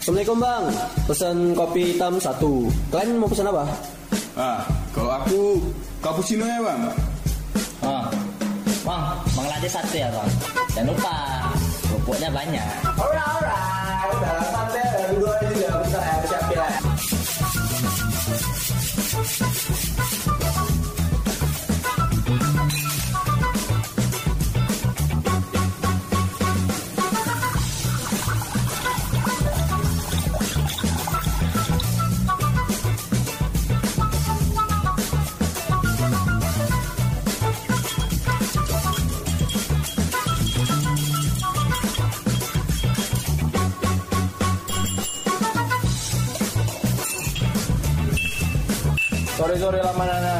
Assalamualaikum bang, pesan kopi hitam satu. Kalian mau pesan apa? Ah, kalau aku cappuccino ya bang. Oh. Bang, bang latte satu ya bang. Jangan lupa kerupuknya banyak. Alright, alright. Udah udah dua udah bisa ya, siap ya. Sore sore lama nana.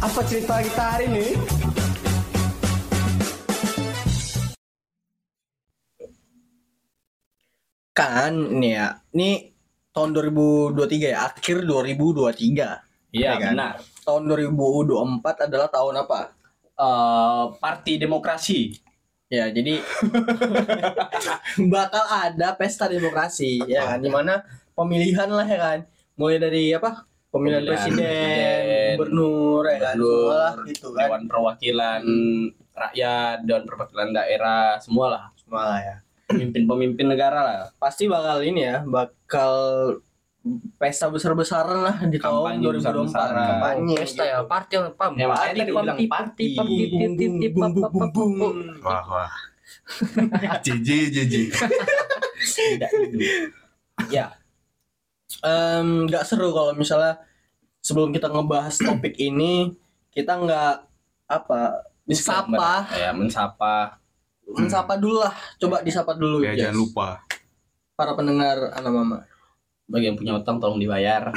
Apa cerita kita hari ini? Kan nih ya, ini tahun 2023 ya, akhir 2023. Iya Ya kan? benar. Tahun 2024 adalah tahun apa? Eh, Parti Demokrasi. Ya, jadi bakal ada pesta demokrasi ya kan di mana pemilihan lah ya kan. Mulai dari apa? Pemilihan, Pemilihan presiden, gubernur ya kan, gubernur, semua lah gitu kan. Dewan Perwakilan Rakyat, Dewan Perwakilan Daerah, semua lah. Semua lah ya. Pemimpin-pemimpin negara lah. Pasti bakal ini ya, bakal pesta besar-besaran lah di tahun Kampanye 2024 besar-besaran. kampanye Pesta ya, party pam. Ya, makanya tadi bilang party, party. party, party. Wah wah. JJ JJ. Tidak gitu. Ya. Nggak seru kalau misalnya sebelum kita ngebahas topik ini kita nggak apa disapa Ya, mensapa. mensapa dulu lah coba disapa dulu Ya jangan lupa. para pendengar anak mama Bagi yang punya utang tolong dibayar.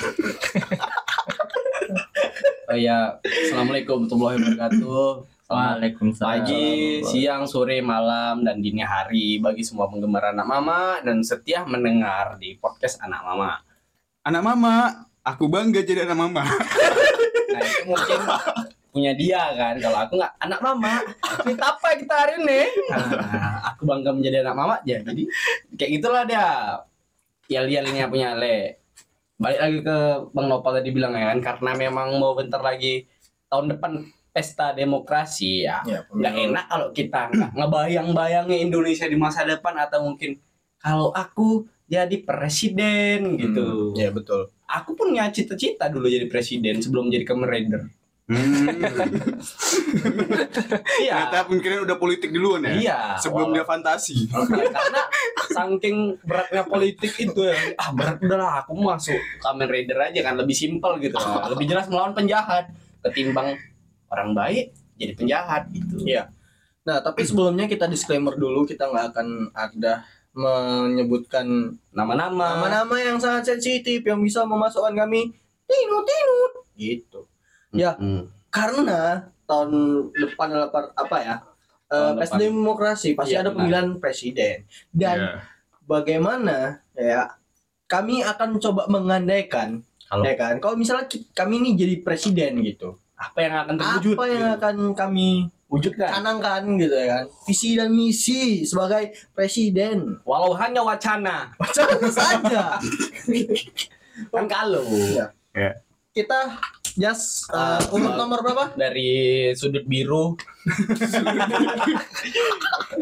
oh ya, Assalamualaikum warahmatullahi wabarakatuh. Waalaikumsalam. pagi, siang, sore, malam, dan dini hari bagi semua penggemar anak mama dan setia mendengar di podcast anak mama. Anak mama, aku bangga jadi anak mama. Nah itu mungkin punya dia kan. Kalau aku nggak anak mama, cerita apa kita hari ini? Nah, aku bangga menjadi anak mama. Jadi kayak gitulah dia. Yel-yelnya punya Le. Balik lagi ke Bang Nopal tadi bilang ya kan, karena memang mau bentar lagi tahun depan pesta demokrasi ya. ya nggak enak kalau kita ngebayang-bayangin Indonesia di masa depan atau mungkin kalau aku jadi presiden gitu. ya betul Aku punya cita-cita dulu jadi presiden sebelum jadi Kamen Rider. Hmm. Iya. Ternyata mungkin udah politik duluan ya. Iya. Sebelum dia fantasi. karena saking beratnya politik itu ya. Ah berat udahlah aku masuk Kamen Rider aja kan lebih simpel gitu. Lebih jelas melawan penjahat ketimbang orang baik jadi penjahat gitu. Iya. nah tapi sebelumnya kita disclaimer dulu kita nggak akan ada menyebutkan Nama-nama. nama-nama yang sangat sensitif yang bisa memasukkan kami tinut tinut gitu Ya. Hmm. karena tahun depan apa ya eh, Tahun pesta depan. demokrasi pasti Iya, ada benar. pemilihan presiden dan Iya. bagaimana ya kami akan coba mengandaikan Kalau- ya kan kalau misalnya kami ini jadi presiden gitu Apa yang akan terwujud? apa yang gitu. akan kami wujudkan? canangkan gitu ya kan visi dan misi sebagai presiden Walau hanya wacana. Jangan saja Kan kalau Iya. kita just uh, Ah, urut ah. nomor berapa dari sudut biru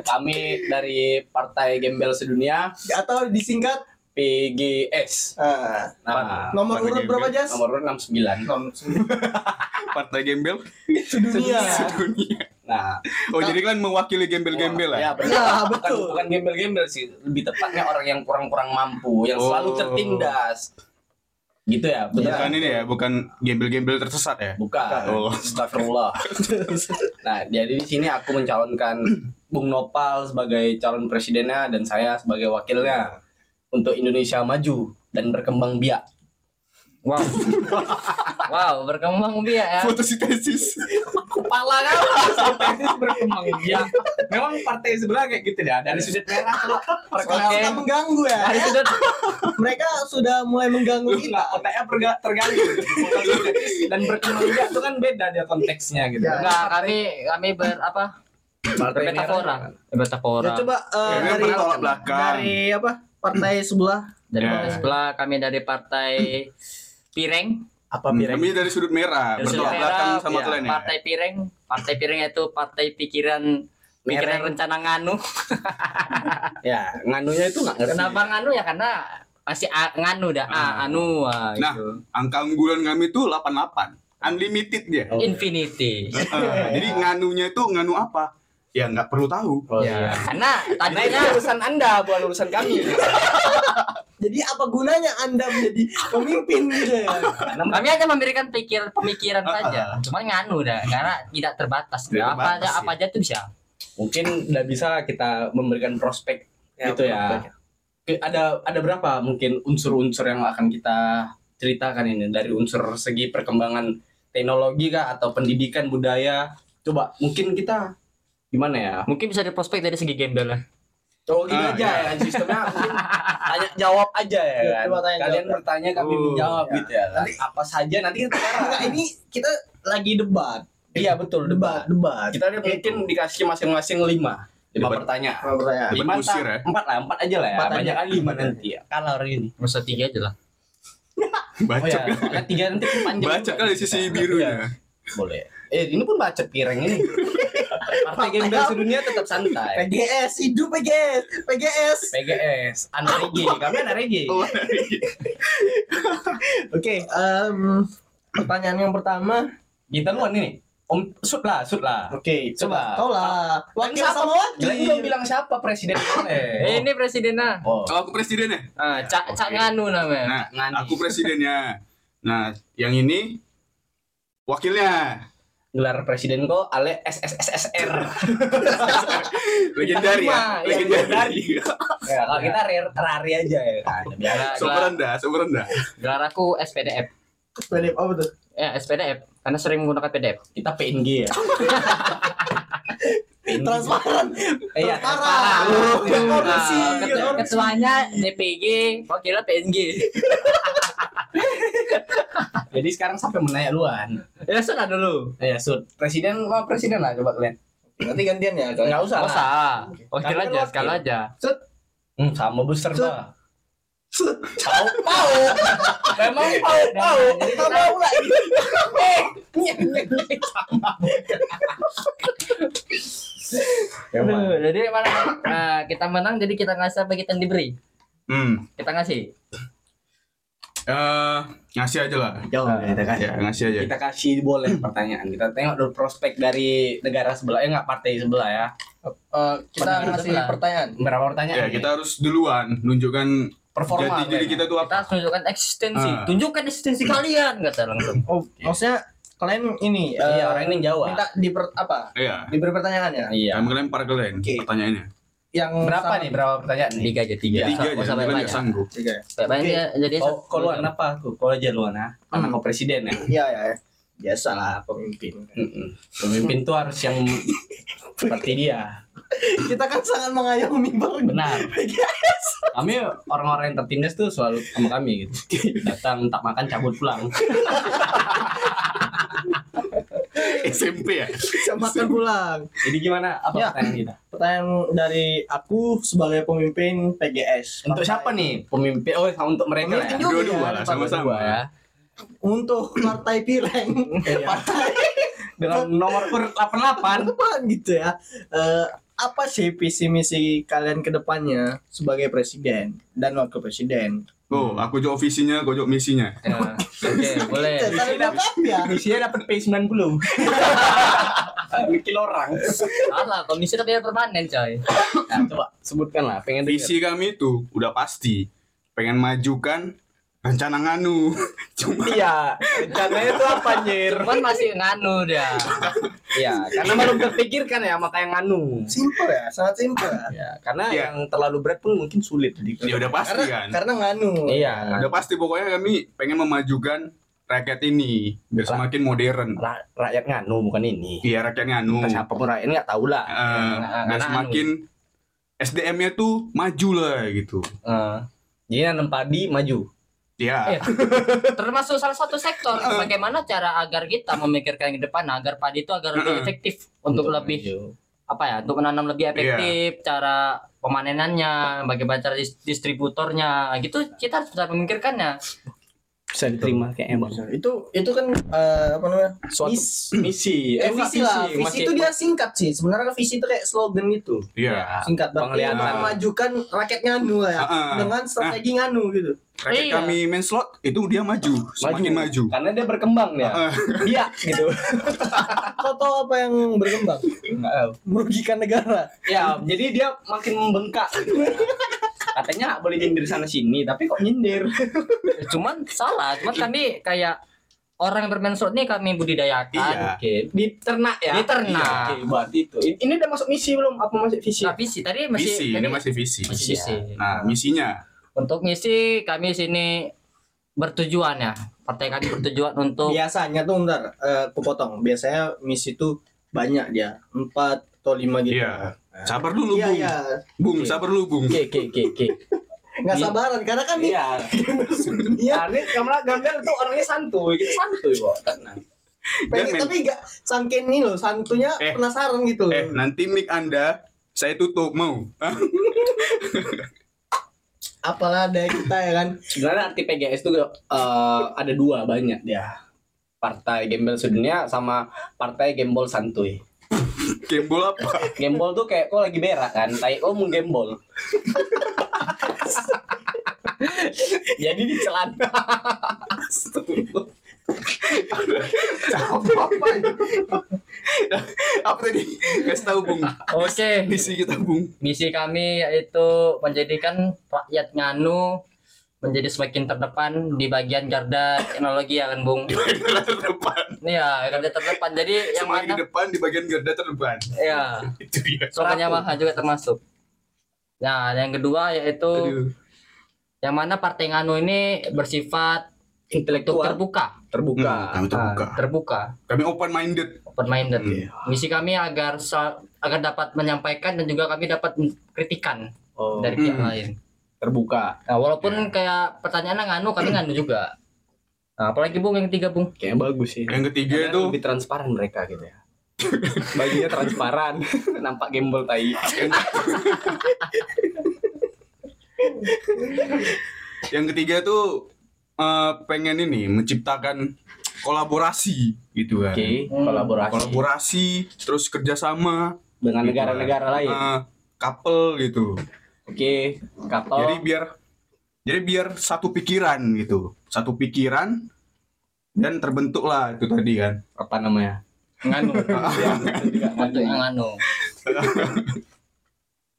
kami dari Partai Gembel Sedunia atau disingkat PGS. uh, Nah, nomor Partai urut berapa Gembel. jas nomor urut 69. nomor Partai gembel dunia sedunia. Nah, Oh jadi kan mewakili gembel-gembel ya, ya? benar. Ya, Bukan, betul. bukan gembel-gembel sih, lebih tepatnya orang yang kurang-kurang mampu, yang selalu Oh. tertindas. Gitu ya, betul. Bukan ini ya, bukan gembel-gembel tersesat ya? Bukan. Oh. Astagfirullah. Nah, jadi di sini aku mencalonkan Bung Nopal sebagai calon presidennya dan saya sebagai wakilnya untuk Indonesia maju dan berkembang biak. Wow. wow, berkembang biak ya. Fotosintesis. Kepala kan sintesis berkembang biak. Memang partai sebelah kayak gitu ya. Dari sudut merah kalau Sudah mengganggu ya. Dari sudut Mereka sudah mulai mengganggu kita. Otaknya perga- terganggu Fotosintesis dan berkembang biak itu kan beda dia konteksnya gitu. Ya. enggak kami kami ber apa? Partai Bermetafora. merah. Bermetafora. Ya coba eh, Ya, dari dari apa? Partai sebelah. Dari Ya. partai sebelah kami dari partai Pireng. Apa pireng? Kami dari sudut merah, Dari sudut bertolak belakang merah, sama ya, kalian ya. Partai Pireng. Partai Pireng itu partai pikiran pikiran Mereng. rencana nganu. Ya, nganunya itu nggak ngerti. Kenapa nganu ya karena masih a, nganu dah. Ah. Ah, anu ah, Nah. gitu. Angka unggulan kami itu 88. Unlimited dia. Oh. Infinity. Ah, jadi nganunya itu nganu apa? Ya nggak perlu tahu. Oh, ya, iya. karena Karena itu tadinya urusan Anda, bukan urusan kami. Jadi apa gunanya Anda menjadi pemimpin gitu ya? kami hanya memberikan pikir pemikiran Ah, saja. Cuma nganu dah karena tidak terbatas. Tidak apa aja apa aja tuh bisa. Mungkin udah bisa kita memberikan prospek gitu ya. Oke, Ada ada berapa mungkin unsur-unsur yang akan kita ceritakan ini dari unsur segi perkembangan teknologi kah atau pendidikan budaya? Coba mungkin kita gimana ya? Mungkin bisa diprospek dari segi gembel lah. Oh gini Ah, aja ya sistemnya tanya jawab aja ya Ya, kan. coba tanya Kalian jawab. bertanya kami Oh, menjawab ya. gitu ya. Nanti apa saja nanti kita Enggak, sekarang. ini kita lagi debat. Iya betul Debat, debat. Kita ada mungkin dikasih masing-masing lima lima pertanyaan. Pertanyaan? Lima kusir entah- ya? Empat lah, empat aja lah ya. Empat aja. Banyak kan lima nanti ya. Kalah hari ini. Usah tiga aja lah. Baca Oh ya, soalnya tiga nanti kan panjang. Baca kali sisi Iya, birunya. Boleh. Eh, ini pun baca pireng ini. Partai gembel sedunia tetap santai. PGS, hidup PGS, PGS. PGS, anak reggae. Kami anak reggae. Oh, Oke, em, pertanyaan yang pertama. Kita luan ini. Om, sud lah, sud lah. Oke, Coba. coba. Kau lah. Wakil siapa? sama wakil. Belum bilang siapa presiden Eh, ini presidennya. Oh, Oh, aku presidennya. Ah, cak cak nganu namanya. Nah, Ngani. aku presidennya. Nah, yang ini wakilnya. Gelar presiden kok Ale SSSSR. Legendari ya, iya, legendari. ya, kalau kita rare, rare aja ya kan. Biar Sumber rendah, sumber rendah. Gelar aku SPDF. PDP apa tuh? Ya, SPDF karena sering menggunakan PDF. kita PNG ya. PNG. Transparan. Iya, Transparan. korupsi, Ah, ketuanya DPG, wakilnya PNG. Jadi sekarang sampai menaik luan. Ya sudah dulu. Ya, sud. Presiden apa presiden lah coba kalian. Nanti gantian ya. Enggak usah. Nggak lah. usah. Wakil Kami aja, sekali aja. Hmm, sama besar Sud. bah. Pau pau. Memang pau pau. Jadi Kita mau lagi. Sama. Aduh, jadi mana? Nah, kita menang jadi kita ngasih apa kita yang diberi. Hmm. Kita ngasih. Eh, ngasih aja lah. Jauh Nah, kita kan. Ya, ngasih aja. Kita kasih boleh pertanyaan. Kita tengok dulu prospek dari negara sebelah. Eh enggak partai sebelah ya. Eh, kita Pertanyaan ngasih sebelah. pertanyaan. Berapa pertanyaan? Ya, kita harus duluan nunjukkan performa. diri kayaknya. kita tuh Kita apa. harus tunjukkan eksistensi. Ah. Tunjukkan eksistensi kalian kata langsung. Oh, maksudnya kalian ini Iya, eh, orang ini jawab. minta di apa? Iya. Diberi pertanyaan ya? Iya. Kami lempar ke kalian Oke. pertanyaannya. Yang Berapa sama- nih? Berapa pertanyaan nih? Tiga aja tiga. Tiga Nggak aja, kalian banyak. nggak sanggup. Tiga ya? Banyak ya, jadi Kau kau luan apa aku? Kau aja luan ah. Karena kau presiden ya. Iya, ya. ya. Biasalah pemimpin. Mm-mm. Pemimpin tuh harus yang seperti dia. Kita kan sangat mengayomi banget. Benar. Kami orang-orang yang tertindas tuh selalu sama kami gitu. Datang tak makan cabut pulang. SMP ya. Bisa makan pulang. Jadi gimana? Apa Ya. pertanyaan kita? Pertanyaan dari aku sebagai pemimpin PGS. Untuk siapa nih pemimpin? Oh, untuk mereka Pemimpin ya. Dua-dua ya, sama-sama. ya. Untuk partai Pireng. Iya. Partai Dengan nomor urut 88. apa gitu ya. Eh, apa sih visi misi kalian ke depannya sebagai presiden dan wakil presiden? Oh, aku jawab visinya, kau jawab misinya. Ya, Oke, boleh. Saling lengkap ya. Misinya dapat P90. Mikil orang. Salah, komisi tapi permanen coy. Nah, coba sebutkan lah. Pengen. Visi kami itu udah pasti pengen majukan rencana nganu. Cuma Iya, rencananya itu apa anjir? Cuman masih nganu dia. Iya, karena belum terpikirkan ya makanya nganu. Simple ya, sangat simple. ya. Ya, karena Iya. yang terlalu berat pun mungkin sulit ya udah pasti Karena kan. karena nganu. Iya, Udah pasti pokoknya kami pengen memajukan rakyat ini biar Ra- semakin modern. Ra- rakyat nganu bukan ini. Iya rakyat nganu. Entah siapa pun rakyat nggak tahu lah. Eh, Nah, biar semakin SDM-nya tuh maju lah gitu. Eh, jadi nanam padi maju. Ya. Eh, termasuk salah satu sektor bagaimana cara agar kita memikirkan ke depan agar padi itu agar lebih efektif untuk lebih apa ya untuk menanam lebih efektif cara pemanenannya bagaimana cara dis- distributornya. Gitu kita harus bisa memikirkannya bisa diterima kayaknya bang. Itu itu kan eh, apa namanya? Suatu Mis- misi, Eh, enggak visi lah. Visi masih- itu dia singkat sih. Sebenarnya visi itu kayak slogan gitu. Iya. Singkat banget. Memajukan rakyat nganu lah ya. Heeh. Dengan strategi nganu gitu. Rakyat Iya. kami main slot itu dia maju, semakin maju. Karena dia berkembang ya. Dia gitu. Kau tahu apa yang berkembang? Enggak tahu. Merugikan negara. Ya, jadi dia makin membengkak. gitu. Katanya nggak boleh nyindir sana sini, tapi kok nyindir? cuman salah cuman kami kayak orang yang bermain slot ini kami budidayakan Iya. Oke, di ternak ya. Di ternak. Oke, berarti itu. Ini udah masuk misi belum? Apa masuk visi? Nah, visi tadi masih Visi, tadi ini masih visi. masih visi. Nah, misinya Untuk misi kami sini bertujuan ya. Partai kami bertujuan untuk Biasanya tuh bentar, eh, aku potong. Biasanya misi itu banyak dia. Empat atau lima gitu. Iya. Sabar dulu, Iya, Bung. iya. Bung, sabar dulu, Bung. Oke, oke, oke, oke. Nggak sabaran karena kan nih Iya. Iya. Nah, ini kamera gambar tuh orangnya santuy, gitu santuy kok. Tenang. pengen, tapi gak sangkin ini loh santunya Eh. penasaran gitu. Eh, nanti mic Anda saya tutup mau. Apalah ada kita ya kan. Sebenarnya arti PGS itu eh, ada dua banyak dia. Partai Gembel Sedunia sama Partai Gembol Santuy. Gembol apa? Gembol tuh kayak kok lagi berak kan, tai kok mau gembol. Jadi di celana. apa apa ini? apa tadi? Kasih tahu, Bung. Oke. Misi kita, Bung. Misi kami yaitu menjadikan rakyat Nganu menjadi semakin terdepan di bagian garda teknologi ya kan Bung. Garda terdepan. Iya, garda terdepan. Jadi yang Semakin mana di depan di bagian garda terdepan. ya Itu dia. slogan Yamaha juga termasuk. Nah, yang kedua yaitu Aduh. yang mana Partai Nganu ini bersifat Intelektual terbuka, terbuka. Hmm, kami terbuka. Ah, terbuka, Kami open minded. open minded. Hmm. Misi kami agar agar dapat menyampaikan dan juga kami dapat kritikan Oh, dari pihak Hmm. lain. Terbuka. Nah, walaupun kayak pertanyaannya nganu, kami nganu juga. Nah, apalagi Bung yang ketiga, Bung. Kayaknya bagus sih. Yang ketiga Karena itu lebih transparan mereka gitu ya. Bajunya transparan, nampak gembol tai. yang ketiga tuh eh, pengen ini menciptakan kolaborasi gitu kan. Oke, Hmm. kolaborasi Kolaborasi terus kerjasama dengan Gitu negara-negara lain. eh, couple gitu. Oke, kapal. Jadi biar jadi biar satu pikiran gitu. Satu pikiran dan terbentuklah itu tadi kan. apa namanya? Nganu. Ya, Untuk yang nganu.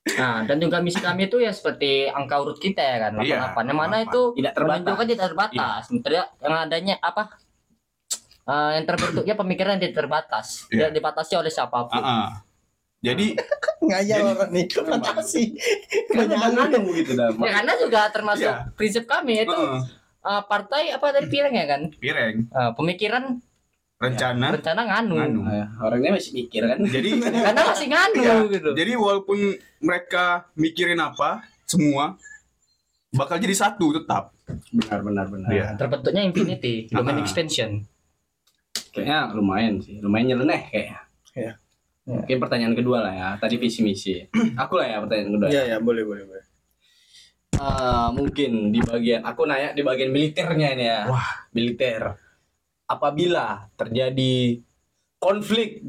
Nah, dan juga misi kami itu ya seperti angka urut kita ya kan, Iya, 88. Yang mana itu Tidak terbatas. tidak terbatas. Sementara yang adanya apa? Eh, yang terbentuknya pemikiran tidak terbatas, Iya. tidak dibatasi oleh siapa pun. Ah, ah. Jadi Ngayal nih. Fantasi. Kan ada nganu gitu dah. Ya, karena juga termasuk Iya. prinsip kami itu eh, eh, partai apa tadi pirang ya kan? pireng Eh, pemikiran rencana. rencana nganu. Nganu. Nah, orangnya masih mikir kan. Jadi Karena masih nganu Iya. gitu. jadi walaupun mereka mikirin apa semua bakal jadi satu tetap. Benar benar benar. Iya. Terbentuknya infinity, domain extension. Kayaknya lumayan sih, lumayan nyeleneh kayaknya. Mungkin pertanyaan kedua lah ya. Tadi visi misi. Aku lah ya pertanyaan kedua. Iya ya boleh boleh boleh. Eh, mungkin di bagian aku nanya di bagian militernya ini ya. Wah. Militer. Apabila terjadi konflik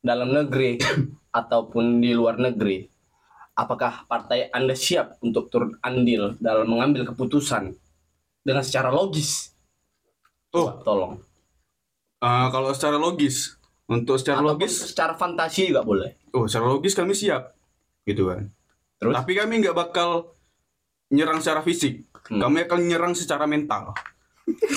dalam negeri ataupun di luar negeri, apakah partai Anda siap untuk turut andil dalam mengambil keputusan dengan secara logis? Oh. tolong. Eh, kalau secara logis untuk secara Ataupun logis secara fantasi juga boleh. oh secara logis kami siap gitu kan. Terus? Tapi kami nggak bakal nyerang secara fisik. Hmm. kami akan menyerang secara mental.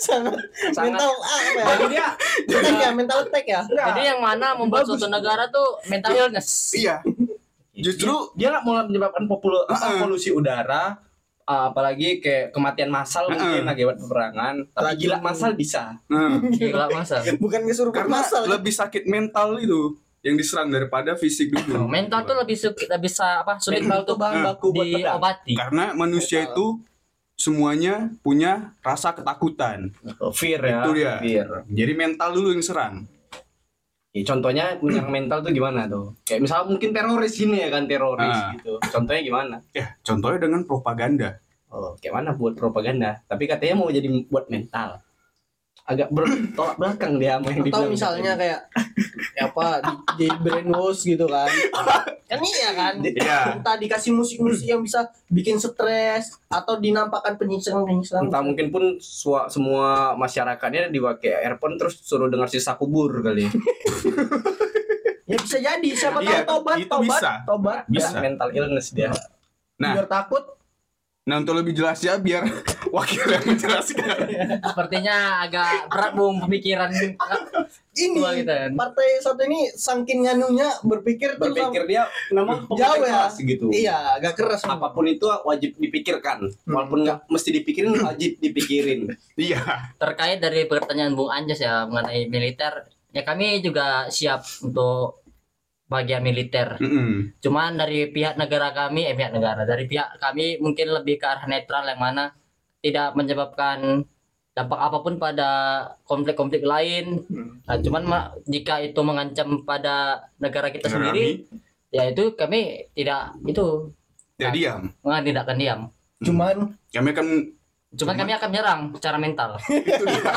sangat Sangat- mental apa ya Bagi dia attack ya mental attack ya Jadi yang mana membuat Bagus. suatu negara tuh mental illness. Iya. Justru dia nggak mau menyebabkan popul- apa, Uh-uh. polusi udara uh, apalagi kayak kematian massal Uh-uh. mungkin akibat peperangan tapi Lagi- gila massal bisa nah, Gila masa. bukan kesurupan karena masal lebih sakit mental itu yang diserang daripada fisik dulu. Mental tuh lebih sulit bisa apa sulit Mental tuh bahan baku buat diobati. Karena manusia itu semuanya punya rasa ketakutan. fear ya Itu dia. fear Jadi mental dulu yang serang. Ya, contohnya yang mental tuh gimana tuh? Kayak misalnya mungkin teroris ini ya kan teroris Ah. gitu. Contohnya gimana? Ya, contohnya dengan propaganda. oh kayak mana buat propaganda? Tapi katanya mau jadi buat mental agak bertolak belakang dia sama yang atau dibilang misalnya kayak apa di, di brainwash gitu kan kan iya kan Iya. entah dikasih musik-musik yang bisa bikin stres atau dinampakkan penyiksaan-penyiksaan entah mungkin pun sua- semua masyarakatnya dipakai earphone terus suruh dengar sisa kubur kali ya bisa jadi siapa Iya, tahu tobat tobat bisa. tobat Bisa. mental illness dia Nah. biar takut Nah, untuk lebih jelasnya biar wakil yang menjelaskan. Sepertinya agak berat bung pemikiran ini kita. kan. partai satu ini saking nganunya berpikir berpikir dia memang Jauh ya. keras gitu iya agak keras apa pun itu wajib dipikirkan walaupun nggak mesti dipikirin wajib dipikirin Iya. Terkait dari pertanyaan Bung Anjas ya mengenai militer, ya kami juga siap untuk bagian militer. Mm-mm. Cuman dari pihak negara kami, eh pihak negara, dari pihak kami mungkin lebih ke arah netral yang mana tidak menyebabkan dampak apa pun pada konflik-konflik lain. Nah, cuman ma- jika itu mengancam pada negara kita Negara sendiri, ya itu kami tidak itu Tidak diam. nggak tidak akan diam. cuman Kami akan Cuman kami akan menyerang secara mental. itu dia.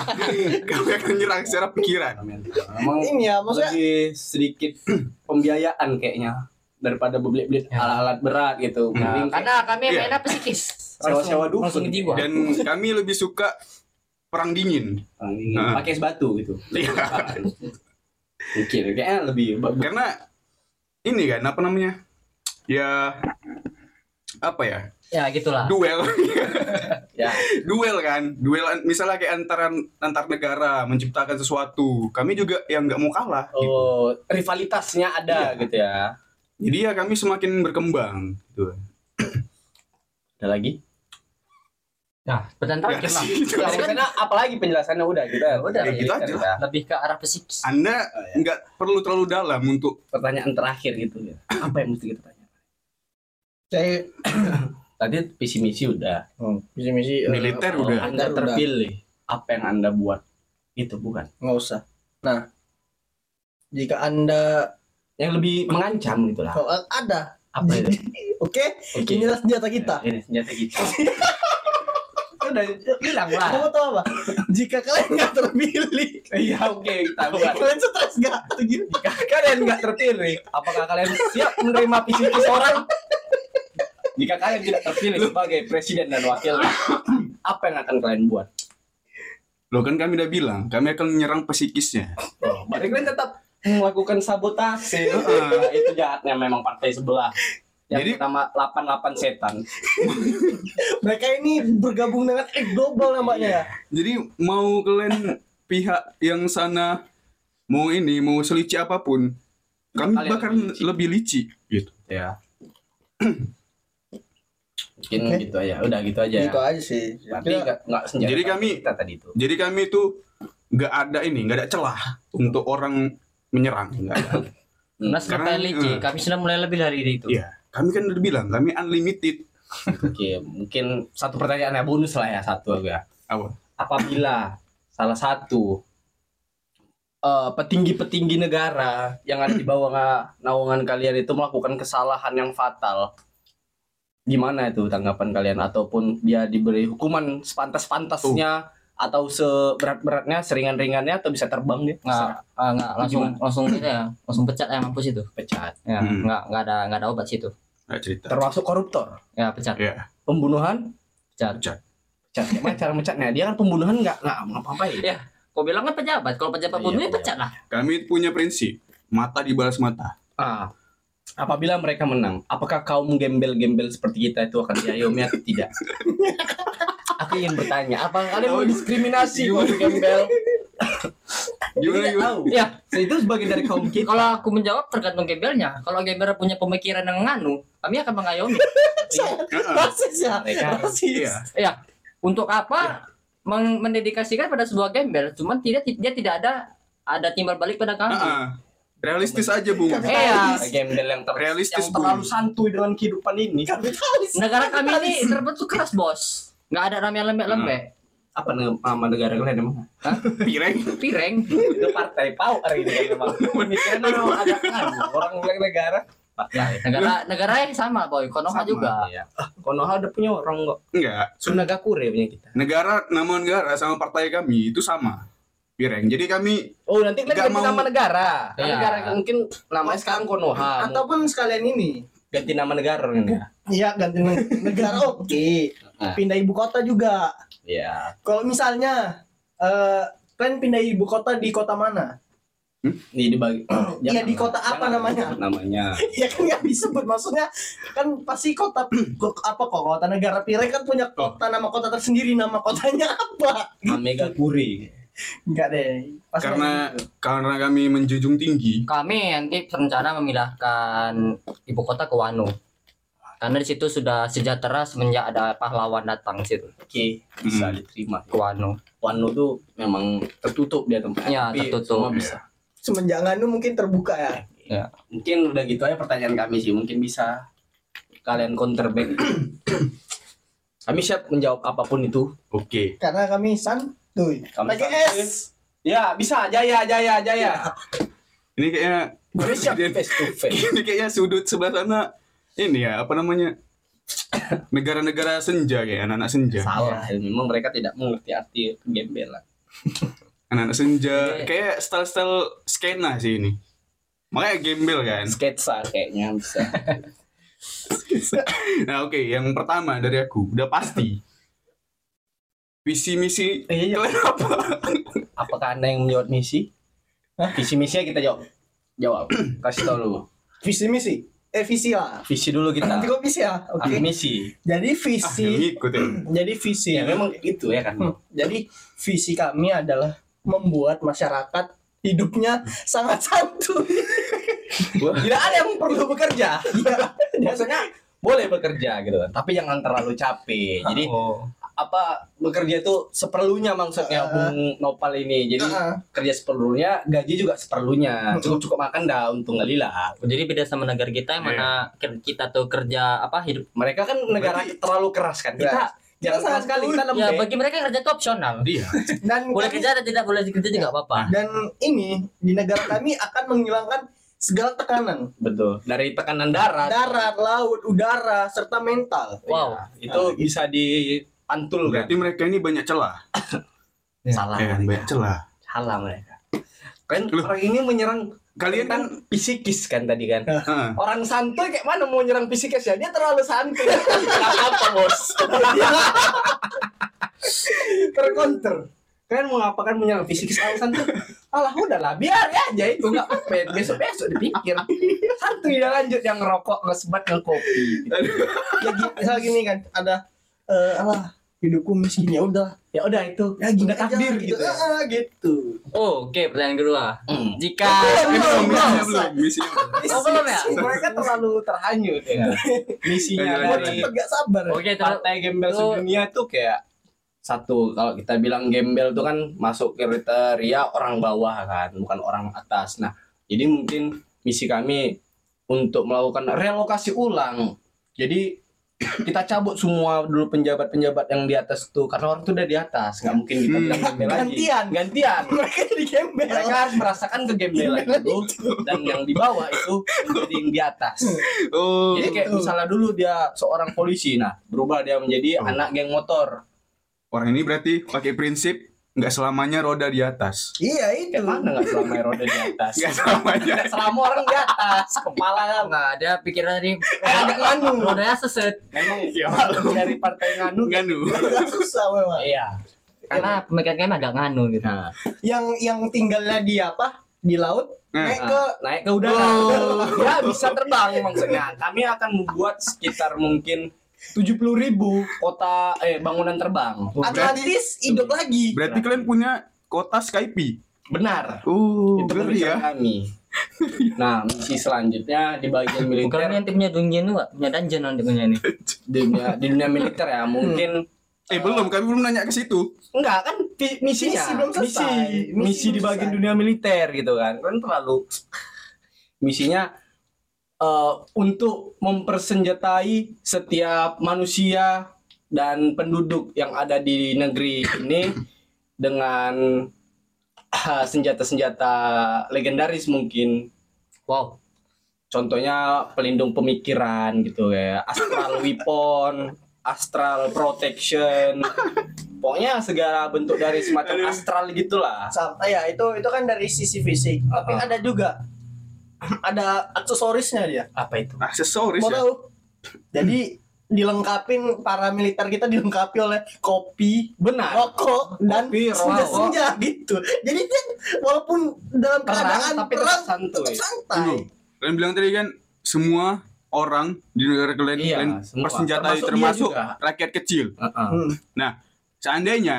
kami akan menyerang secara pikiran. memang ini ya maksudnya lebih sedikit pembiayaan kayaknya daripada beli-beli Ya. alat-alat berat gitu Nah, Mending kayak Karena kami Iya. mainnya psikis. Sewa-sewa dukun. Dan kami lebih suka perang dingin. orang ingin Nah. pakai es batu gitu Iya. mungkin kayaknya lebih Karena ini kan apa namanya? Ya apa ya? Ya gitulah. Duel. ya duel kan duel misalnya kayak antara antar negara menciptakan sesuatu kami juga yang nggak mau kalah gitu. oh rivalitasnya ada Iya. gitu ya jadi ya kami semakin berkembang gitu ada lagi Nah, pertanyaan terakhir lah. sih, itu. penjelasannya apalagi penjelasannya udah kita Udah, ya gitu aja. Udah. Lebih ke arah psikis. anda nggak perlu terlalu dalam untuk pertanyaan terakhir gitu ya apa yang mesti kita tanya saya tadi visi misi udah misi misi Militer eh, udah. anda militer terpilih. Apa yang anda buat? Itu bukan. Nggak usah. Nah jika anda yang lebih mengancam gitu lah. Oh, ada. Apa itu? Oke Oke. inilah senjata kita. Ini senjata kita. Udah bilang lah. Kamu tahu apa? Jika kalian nggak terpilih iya oke kita buat. kalian stres nggak? Jika kalian nggak terpilih apakah kalian siap menerima visi misi orang jika kalian tidak terpilih sebagai presiden dan wakil apa yang akan kalian buat? Lo kan kami udah bilang kami akan menyerang psikisnya oh, berarti kalian tetap melakukan sabotase. Nah, itu jahatnya memang partai sebelah. Yang Jadi- pertama 88 setan. Mereka ini bergabung dengan X global namanya ya. Jadi mau kalian pihak yang sana mau ini mau selicik apa pun kami Kalian bahkan lebih licik. lebih licik gitu. Ya mungkin Oke. gitu aja udah gitu aja gitu aja sih tapi nggak nggak senjata Jadi kami- kita tadi itu jadi kami itu nggak ada ini nggak ada celah untuk orang menyerang nggak ada. Nah, sampai licik, eh. kami sudah mulai lebih dari itu. Iya, kami kan udah bilang kami unlimited. oke mungkin satu pertanyaan ya bonus lah ya satu ya Apa? apabila salah satu eh, petinggi-petinggi negara yang ada di bawah nga- naungan kalian itu melakukan kesalahan yang fatal, gimana itu tanggapan kalian? Ataupun dia diberi hukuman sepantas-pantasnya atau seberat-beratnya, seringan-ringannya atau bisa terbang dia? Nggak, ah, nggak langsung langsung itu ya, langsung pecat ya mampus itu. Pecat. Ya, Hmm. nggak nggak ada nggak ada obat situ. Nggak cerita. Termasuk koruptor, Ya pecat, Ya, pembunuhan, pecat. pecat. pecat. Gimana cara mecatnya? Dia kan pembunuhan nggak nggak ngapa-ngapain. Ya. Kau bilang kan pejabat, kalau pejabat Iya, bunuh ya iya. pecat lah. Kami punya prinsip mata dibalas mata. Ah, apabila mereka menang, apakah kaum gembel-gembel seperti kita itu akan diayomi atau tidak? Aku ingin bertanya, apakah kalian mau diskriminasi kaum gembel? Gimana tahu. Ya, itu sebagian dari kaum kita. kalau aku menjawab tergantung gembelnya. Kalau gembel punya pemikiran yang nganu, kami akan mengayomi. Heeh. rasis ya Mereka- rasis Iya. Ya, untuk apa mendedikasikan pada sebuah gembel? Cuman tidak dia tidak ada ada timbal balik pada kami. Realistis aja, Bung. Iya. gembel yang, ter- Realistis, yang terlalu santuy dengan kehidupan ini. kapitalis Negara kami ini terbentuk keras, Bos. Nggak ada namanya lembek-lembek. Apa ne- nama negara kalian emang? Pireng. Pireng. itu partai power ini kan memang. Pemikiran memang agak nganu. Orang bilang negara. Partai. Negara negara yang sama, Boy. Konoha Sama. juga. Iya. Ah, Konoha udah punya orang kok. Enggak. Sunagakure punya kita. Negara nama negara sama partai kami itu sama. Pireng. Jadi kami Oh nanti kalian ganti mau- nama negara. Iya. Negara yang mungkin namanya sekarang Konoha. ataupun sekalian ini ganti nama negara kan ya. Iya ganti ne- negara oke Ah. pindah ibu kota juga Iya. kalau misalnya eh kalian pindah ibu kota di kota mana Ini dibagi. Iya, di kota apa namanya? Namanya. ya kan nggak disebut maksudnya kan pasti kota kok- apa kok kota negara Pireng kan punya kota nama kota tersendiri nama kotanya apa Amegakure. Enggak deh Pasti karena gitu. karena kami menjunjung tinggi. Kami nanti berencana memindahkan ibu kota ke Wano. Karena di situ sudah sejahtera semenjak ada pahlawan datang situ Oke, bisa Hmm. diterima. ke Wano. Wano tuh memang tertutup dia tempatnya. Iya, tapi tertutup. semua bisa. semenjak nganu mungkin terbuka ya Mungkin udah gitu aja pertanyaan kami sih. Mungkin bisa kalian counter back. kami siap menjawab apa pun itu. Oke. karena kami santuy Kami PGS Ya, bisa. Jaya, jaya, jaya. Ini kayaknya face to face. ini kayaknya sudut sebelah sana ini ya apa namanya negara-negara senja kayak anak-anak senja Salah, memang mereka tidak mengerti arti gembelan. anak-anak senja kayak style-style skena sih ini makanya gembel kan Sketsa kayaknya bisa. nah oke yang pertama dari aku udah pasti visi misi Iya, kalian apa Apakah Anda yang menjawab misi? Visi misinya kita jawab. Jawab. Kasih tau lu. visi misi eh visi lah Visi dulu kita. nanti kok visi ya oke Ah, misi. jadi ah, visi ngikut ya jadi visi Ya memang gitu ya kan. Hmm. Jadi visi kami adalah membuat masyarakat hidupnya sangat santuy. Tidak ada yang perlu bekerja. Maksudnya boleh bekerja gitu kan, tapi jangan terlalu capek. Jadi apa bekerja itu seperlunya maksudnya Ah. Bung Nopal ini. Jadi Heeh. kerja seperlunya, gaji juga seperlunya. Cukup-cukup makan dah untung ngalila. Jadi beda sama negara kita yang mana ker- kita tuh kerja apa hidup. Mereka kan negara terlalu keras kan. Kita jangan Kita keras sekali kita Ya bagi mereka kerja itu opsional. iya dan Boleh kami- kerja atau tidak boleh kerja juga apa-apa. dan ini di negara kami akan menghilangkan segala tekanan Betul. Dari tekanan darat. darat, laut, udara serta mental. Wow. Ya, itu bisa dipantul kan. berarti mereka ini banyak celah Salah. ya, banyak celah Salah mereka. Kan Loh. orang ini menyerang kalian kan kan psikis kan tadi kan. Heeh. Orang santuy kayak mana mau nyerang psikis ya? Dia terlalu santuy. Nggak apa bos. Terkonter. Kalian mau apa kan menyerang psikis terlalu santuy? Alah udahlah biar ya aja itu nggak apa besok besok dipikir. Santuy dia lanjut yang ngerokok ngesebat ngekopi. Ya misal gini kan ada eh alah hidupku miskin ya udah Ya udah itu. ya gini Udah takdir aja, gitu ya. Ah, gitu. Oh, oke pertanyaan kedua. Hmm. Jika belum belum, misinya belum. belum misinya belum. Oh, belum ya? Mereka terlalu terhanyut ya. Misinya dari cepet gak sabar. Oke, terus partai gembel sedunia tuh kayak satu kalau kita bilang gembel tuh kan masuk kriteria orang bawah kan bukan orang atas nah jadi mungkin misi kami untuk melakukan relokasi ulang jadi kita cabut semua dulu penjabat-penjabat yang di atas tuh karena orang tuh udah di atas nggak mungkin kita Hmm. bilang gembel lagi Gantian. gantian Mereka jadi gembel. mereka harus merasakan kegembelan itu dan yang di bawah itu menjadi yang di atas oh jadi kayak Betul. misalnya dulu dia seorang polisi, nah berubah dia menjadi Oh. anak geng motor. orang ini berarti pakai prinsip nggak selamanya roda di atas Iya itu. Mana nggak selama roda di atas? nggak selamanya Nggak selama orang di atas, kepala kan. nggak ada pikiran dari Agak nganu. rodanya seset Memang Ya. dari partai nganu. nggak nu Agak susah memang. Iya. karena pemikiran kami agak nganu gitu. Nah, Yang yang tinggalnya di apa? di laut Nah, naik ke naik ke udara. Oh. Ya bisa terbang maksudnya. Kami akan membuat sekitar mungkin 70.000 ribu kota eh bangunan terbang. Atlantis hidup lagi. berarti kalian punya kota Skype. Benar. Uh, itu ngeri ya. kami. Nah, misi selanjutnya di bagian Bukan militer yang punya dungeon tuh, Pak. punya dungeon nanti punya ini. di dunia, di dunia militer ya mungkin Eh belum, kami belum nanya ke situ. enggak kan misinya Misi belum selesai. misi Misi misi di bagian selesai. dunia militer gitu kan kan terlalu misinya eh, untuk mempersenjatai setiap manusia dan penduduk yang ada di negeri ini dengan ah, senjata-senjata legendaris mungkin. Wow. contohnya pelindung pemikiran gitu ya astral weapon astral protection. Pokoknya segala bentuk dari semacam astral gitulah. Sam- ya itu itu kan dari sisi fisik, tapi Uh-uh. ada juga ada aksesorisnya dia. apa itu Aksesoris Mau ya. tahu? Jadi dilengkapin para militer kita dilengkapi oleh kopi, benar rokok dan senja-senja gitu. Jadi dia walaupun dalam Perang, keadaan tapi tetap perang santuy. tetap santai. Tunggu. Kalian bilang tadi kan semua orang di negara kalian Iya, kalian semua. persenjatai Termasuk termasuk rakyat kecil. Heeh. Hmm. Seandainya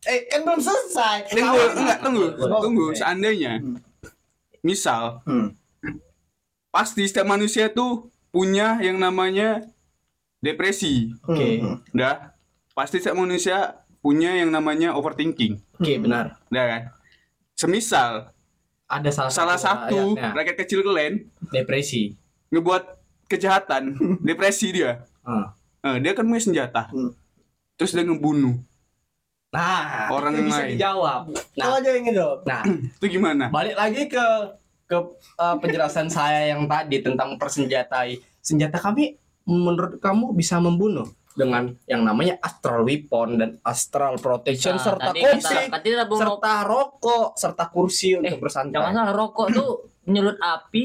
Eh kan belum selesai. tunggu enggak tunggu tunggu seandainya Hmm. Misal Hmm. pasti setiap manusia tuh punya yang namanya depresi Oke. Hmm. dah pasti setiap manusia punya yang namanya overthinking oke benar dah kan semisal ada salah, salah satu ayatnya. rakyat kecil kalian depresi ngebuat kejahatan depresi dia Heeh. Eh, dia kan punya senjata Hmm. terus dia ngebunuh nah Orang itu bisa lain. dijawab Nah, aja yang itu. nah itu gimana balik lagi ke ke uh, penjelasan saya yang tadi tentang persenjatai senjata kami menurut kamu bisa membunuh dengan yang namanya astral weapon dan astral protection Nah, serta tadi kursi kata, tadi ada bung serta rokok serta kursi untuk Eh, bersantai jangan salah rokok tuh menyulut api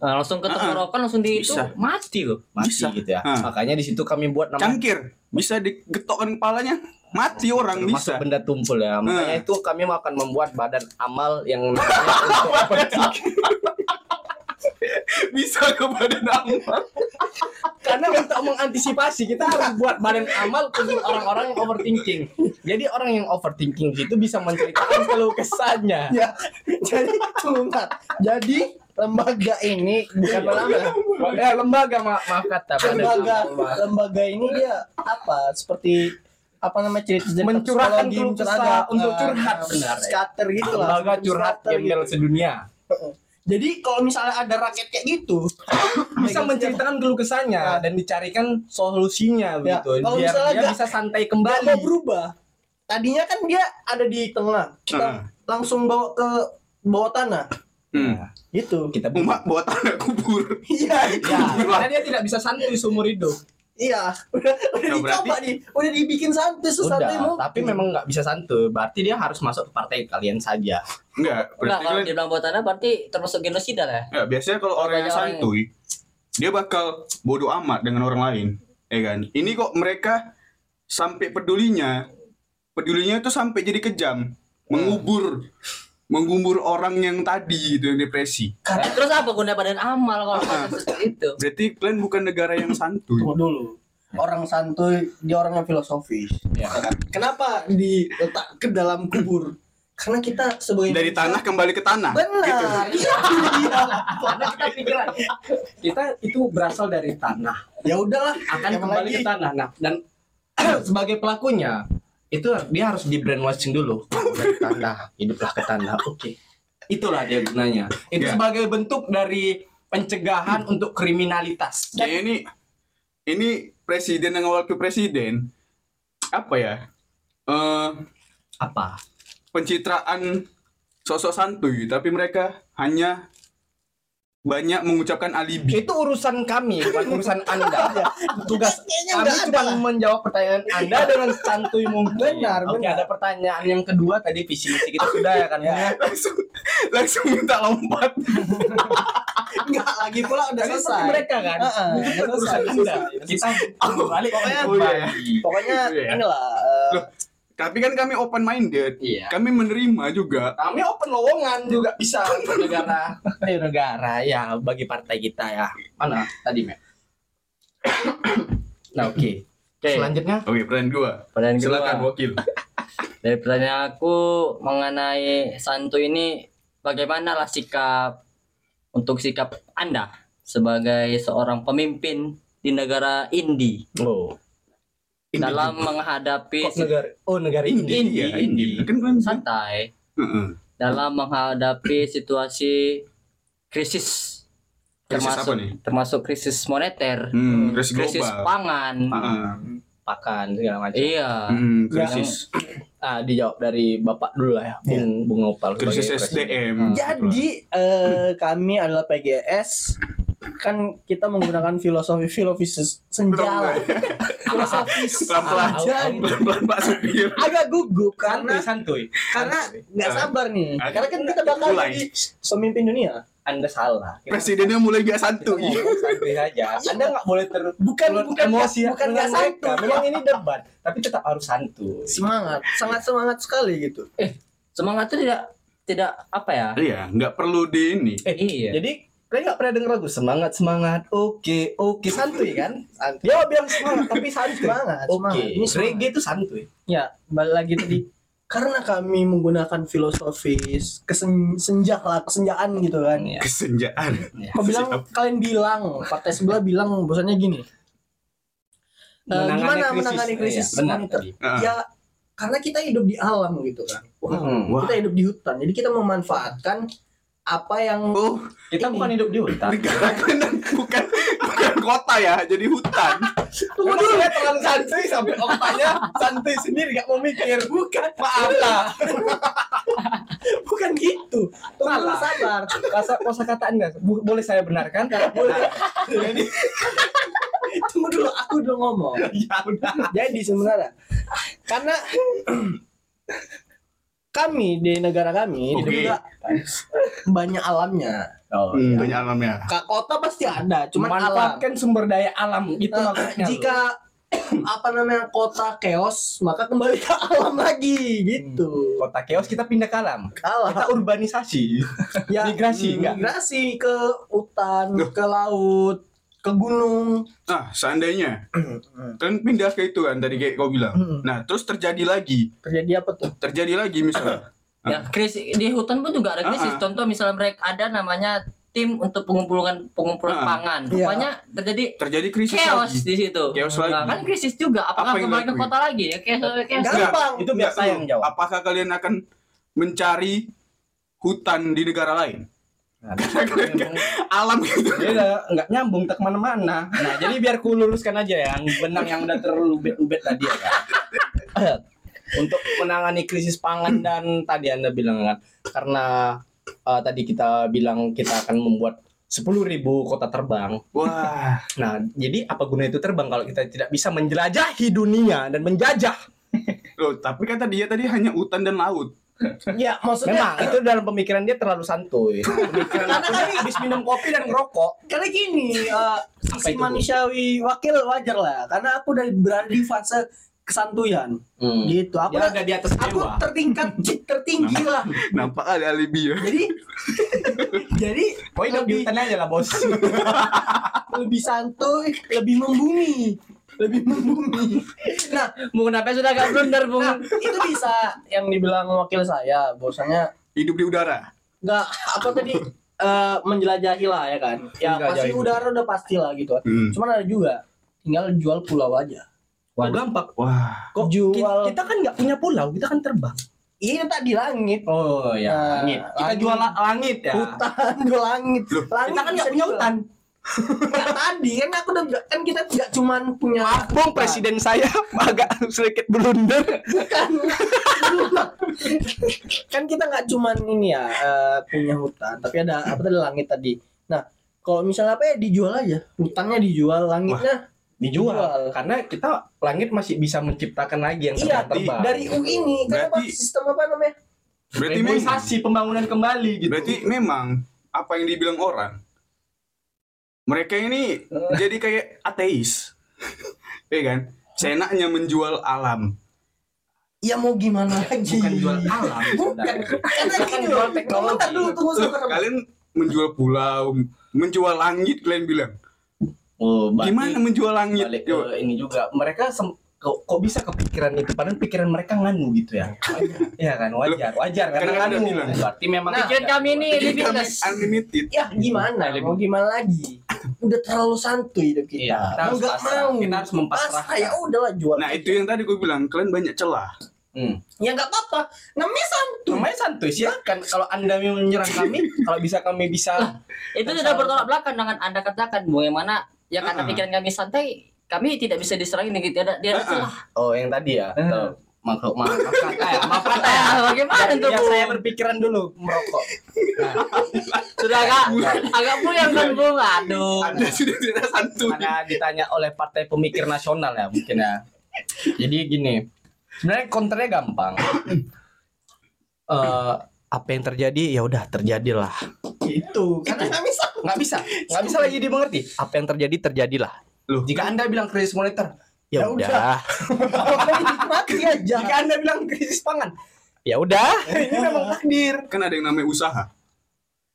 Nah, langsung ke tenggorokan langsung di itu Bisa. mati loh. mati Bisa. gitu ya Ah. makanya di situ kami buat nama cangkir bisa digetokkan kepalanya mati orang termasuk bisa benda tumpul ya makanya Nah. itu kami akan membuat badan amal yang namanya untuk overthinking. bisa ke badan amal karena untuk mengantisipasi kita harus buat badan amal untuk orang-orang yang overthinking jadi orang yang overthinking itu bisa menceritakan keluh kesahnya Ya, jadi bentar. Jadi lembaga ini bukan lembaga. ya lembaga ma- maaf kata lembaga lembaga ini dia apa? Seperti apa namanya cerita Mencurahkan keluh kesah untuk eh, curhat, eh, benar, scatter gitu lah lembaga curhat gembel gitu. sedunia. Jadi kalau misalnya ada rakyat kayak gitu bisa menceritakan keluh kesahnya dan dicarikan solusinya Ya, begitu. Kalau biar dia nggak- bisa santai kembali. mau berubah tadinya kan dia ada di tengah kita Ah. langsung bawa ke bawah tanah hmm. gitu. Kita umat bawa tanah kubur. Iya ya karena dia tidak bisa santai seumur hidup. Iya. Udah udah Ya, dicoba nih. Udah dibikin santai sesantai Udah, mungkin tapi memang nggak bisa santuy. Berarti dia harus masuk ke partai kalian saja. enggak berarti kalau kalian dibilang buat tanah berarti termasuk genosida lah. ya. biasanya kalau orang yang banyak orang yang- santuy dia bakal bodoh amat dengan orang lain. Ya kan? Ini kok mereka sampai pedulinya. Pedulinya itu sampai jadi kejam. Mengubur mengubur orang yang tadi itu yang depresi Nah, terus apa guna badan amal kalau proses seperti itu? berarti kalian bukan negara yang santuy Tunggu dulu. Orang santuy, dia orang yang filosofis. Ya. Kenapa diletak ke dalam kubur? Karena kita sebagai dari manusia- tanah kembali ke tanah Benar. gitu. Iya. Karena kita pikiran kita itu berasal dari tanah, ya udahlah, akan Yang kembali lagi. ke tanah. Nah, dan sebagai pelakunya itu dia harus di brainwashing dulu dari tanah, hiduplah ke tanah. Oke. Itulah dia gunanya. Itu Ya. sebagai bentuk dari pencegahan untuk kriminalitas. Kayaknya ini ini presiden dengan wakil presiden apa ya eh Apa? pencitraan sosok santuy tapi mereka hanya banyak mengucapkan alibi Itu urusan kami, bukan urusan Anda. Tugas Kayaknya kami cuma menjawab pertanyaan Anda dengan santuy mungkin. Benar, Oke, benar. ada pertanyaan yang kedua tadi visi misi kita sudah ya kan ya. langsung langsung minta lompat Enggak lagi pula udah selesai. seperti mereka kan. Heeh, Itu udah kan urusan selesai. Anda. Kita balik Pokoknya- Oh, iya, iya. Pokoknya Iya. inilah Loh, tapi kan kami open minded. Iya. Kami menerima juga. Kami open lowongan juga bisa untuk negara. Ayo negara ya bagi partai kita ya. Mana tadi, Mek? nah, oke. Oke, Selanjutnya Oke, pertanyaan dua. pertanyaan kedua. Silakan wakil. Dari pertanyaan aku mengenai santuy ini bagaimanalah sikap untuk sikap Anda sebagai seorang pemimpin di negara Indi oh. Dalam menghadapi Kok negara Oh, negara Indi, Indi, iya, Indi. Indi. Kan kalian santai Heeh. dalam menghadapi situasi krisis Krisis termasuk apa nih? termasuk krisis moneter, Hmm, krisis krisis global. pangan. Heeh. pakan segala macam. Iya. Hmm, krisis Ah, dijawab dari Bapak dulu lah ya, Bung Bung Opal. krisis. SDM. Jadi eh, kami adalah PGS kan kita menggunakan filosofi filosofis Pelan-pelan Pak Supir. agak gugup Santuy, karena santuy. karena nggak sabar nih karena kan kita bakal jadi pemimpin dunia Anda salah. Presidennya mulai gak santuy. ngomong santuy saja. Anda nggak boleh ter bukan bukan emosi bukan nggak santuy Memang ini debat, tapi tetap harus santuy. semangat sangat semangat sekali gitu Semangat itu tidak tidak apa ya? Iya, nggak perlu di ini. Eh, Iya. Jadi kalian nggak pernah dengar lagu semangat semangat oke oke santuy kan? Dia bilang semangat tapi santuy. semangat Oke, ini semangat. reggae itu santuy. ya balik lagi tadi karena kami menggunakan filosofis kesen senjala kesenjaan gitu kan Iya. Kesenjaan. Kau bilang kalian bilang partai sebelah bilang bahwasanya gini Eh, Menangani gimana krisis. menangani krisis Iya, benar moneter? tadi. Heeh. ya karena kita hidup di alam gitu kan Hmm. Wah. kita hidup di hutan jadi kita memanfaatkan apa yang Oh, Kita Ini. bukan hidup di hutan. negara kan bukan bukan kota ya, jadi hutan. Tunggu dulu ya terlalu santuy sampai otaknya santuy sendiri gak mau mikir. Bukan. Maaf lah. bukan gitu tunggu dulu Salah. sabar Kosa, kosa kata anda Bu- boleh saya benarkan? boleh Jadi tunggu dulu aku udah ngomong ya udah. jadi sebenarnya karena kami di negara kami Oke. di juga banyak alamnya Oh, Hmm, iya. banyak alamnya. Kak kota pasti ada cuman alam Manfaatkan sumber daya alam itu Eh, maksudnya. jika apa namanya kota chaos maka kembali ke alam lagi gitu lo. kota chaos kita pindah ke alam. alam Kita urbanisasi. ya migrasi, enggak? migrasi ke hutan ke laut ke gunung Nah, seandainya kan pindah ke itu kan tadi kayak kau bilang. Hmm. Nah, terus terjadi lagi, terjadi apa tuh terjadi lagi misalnya. Ya, krisis di hutan pun juga ada krisis. Ah, ah. Contoh misalnya mereka ada namanya tim untuk pengumpulan pengumpulan Ah. pangan. Iya. Rupanya terjadi Terjadi krisis chaos lagi. di situ. Chaos Nah, lagi. kan krisis juga. Apakah Apa kembali ke kota lagi? Ya, chaos, chaos. Gampang Itu biar saya yang jawab. Apakah kalian akan mencari hutan di negara lain? Nah, Alam gitu. udah nggak nyambung tak ke mana-mana. Nah, jadi biar ku luruskan aja yang benang yang udah terlalu ubet-ubet tadi ya kan. Untuk menangani krisis pangan dan tadi anda bilang kan karena eh, tadi kita bilang kita akan membuat 10.000 kota terbang. Wah, Nah, jadi apa guna itu terbang kalau kita tidak bisa menjelajahi dunia dan menjajah? loh, tapi kata dia tadi hanya hutan dan laut. Ya maksudnya Memang itu dalam pemikiran dia terlalu santuy. Pemikiran Karena aku kan- habis minum kopi dan ngerokok. karena gini eh, sisi manusiawi wakil wajar lah karena aku udah berada di fase kesantuyan gitu aku udah- ada di atas aku dewa. tertingkat tertinggi lah Nampak ada alibi ya. jadi jadi Oh, hidup di hutan aja lah, Bos. lebih santuy lebih membumi lebih membumi nah Bung kenapa sudah agak blunder, Bung? nah itu bisa yang dibilang wakil saya bahwasanya Hidup di udara. nggak apa tadi eh, menjelajahi lah ya kan ya pasti Menjelajahi. udara udah pasti lah gitu kan Hmm. cuman ada juga tinggal jual pulau aja Oh, gampang. Wah, Kok Jual- ki- kita kan nggak punya pulau, kita kan terbang. ini tak di langit Oh ya, Nah, langit. Kita langit. jual la- langit ya. hutan jual langit Loh, langit Kita kan nggak punya hutan. Tadi kan aku udah kan kita nggak cuman punya Maaf, Bung, presiden saya agak sedikit blunder. bukan kan kita nggak cuman ini ya eh, punya hutan tapi ada apa tadi langit tadi nah kalau misalnya apa ya dijual aja hutannya dijual langitnya Dijual. Dijual. Karena kita langit masih bisa menciptakan lagi yang iya terbang. dari U ini kan apa sistem apa namanya berarti memang, pembangunan kembali gitu. berarti memang apa yang dibilang orang mereka ini jadi kayak ateis. Iya kan? Seenaknya menjual alam. ya mau gimana lagi bukan jual alam bukan karena gini loh dulu tunggu kalian menjual pulau, menjual langit kalian bilang. oh Gimana menjual langit? balik Coba. ke ini juga mereka sem- kok, kok bisa kepikiran itu? Padahal pikiran mereka nganu gitu ya. Iya kan? Wajar. Wajar karena nganu. Berarti memang Nah, Pikiran kami ini limitless. unlimited. ya gimana? Mau gimana lagi? Udah terlalu santuy hidup kita. Iya, kita nggak pasrah. mau. Kita harus mempasrahkan. pasrah ya udahlah jual Nah itu yang tadi gue bilang kalian banyak celah. hmm. ya nggak apa-apa. Namanya santuy. Namanya santuy silakan. Kalau anda mau menyerang kami kalau bisa kami bisa Itu tidak bertolak belakang dengan Anda katakan bagaimana? Ya karena Ah. pikiran kami santai, kami tidak bisa diserang ini tidak dia Ah, ah. celah. oh yang tadi ya Eh. Maaf, maaf, maaf kata ya, maaf kata ya. Ah, bagamana Biar, tuh biar Bu? saya berpikiran dulu merokok. Sudah agak agak puyeng kan Bung. Aduh. Anda sudah tidak santuy. Karena ditanya oleh Partai Pemikir Nasional ya mungkin ya. Jadi gini, sebenarnya konternya gampang. Eh apa yang terjadi ya udah terjadilah. itu karena nggak bisa Nggak bisa, nggak bisa lagi dimengerti. Apa yang terjadi terjadilah. Loh. Jika anda bilang krisis moneter, Ya ya udah. nikmati aja Jika anda bilang krisis pangan, ya udah. Ini memang takdir. Kan ada yang namanya usaha.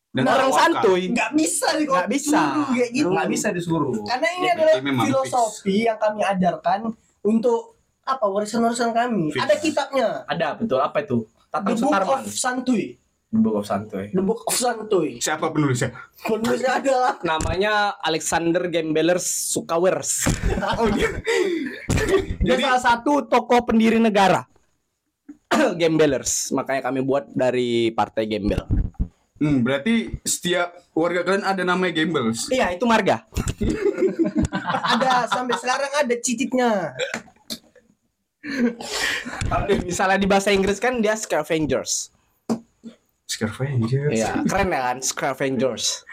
Dan Orang tawakal. santuy nggak bisa nih nggak bisa, kayak gitu nggak bisa disuruh. karena ini Ya, adalah filosofi yang kami ajarkan untuk apa warisan-warisan kami Fix. ada kitabnya Ada betul apa itu? The Tatang Book Sutarman. of Santuy The Book of Santuy. The Book of Santuy Siapa penulisnya? penulisnya adalah Namanya Alexander Gambelers Sukawers. Oh dia. Dia Jadi salah satu tokoh pendiri negara. Gambelers. Makanya kami buat dari Partai Gembel. hmm, berarti setiap warga kalian ada namanya Gambles. Iya, itu marga. ada sampai sekarang ada cicitnya misalnya di bahasa Inggris kan dia Scavengers. Scavenger. Iya, keren ya kan? Scavengers.